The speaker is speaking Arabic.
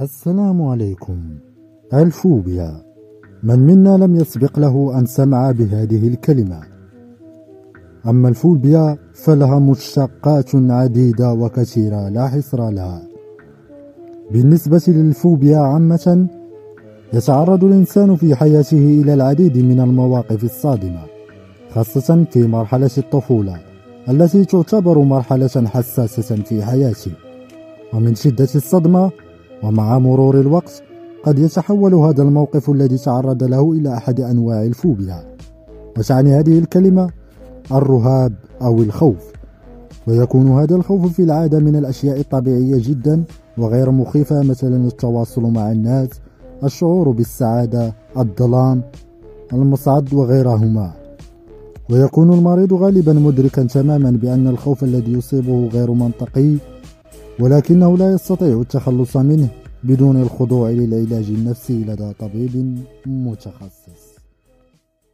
السلام عليكم. الفوبيا. من منا لم يسبق له أن سمع بهذه الكلمة. أما الفوبيا فلها مشتقات عديدة وكثيرة لا حصر لها. بالنسبة للفوبيا عامة يتعرض الإنسان في حياته إلى العديد من المواقف الصادمة خاصة في مرحلة الطفولة التي تعتبر مرحلة حساسة في حياته. ومن شدة الصدمة ومع مرور الوقت قد يتحول هذا الموقف الذي تعرض له إلى أحد أنواع الفوبيا. وتعني هذه الكلمة الرهاب أو الخوف. ويكون هذا الخوف في العادة من الأشياء الطبيعية جدا وغير مخيفة مثلا التواصل مع الناس الشعور بالسعادة الظلام المصعد وغيرهما. ويكون المريض غالبا مدركا تماما بأن الخوف الذي يصيبه غير منطقي ولكنه لا يستطيع التخلص منه بدون الخضوع للعلاج النفسي لدى طبيب متخصص.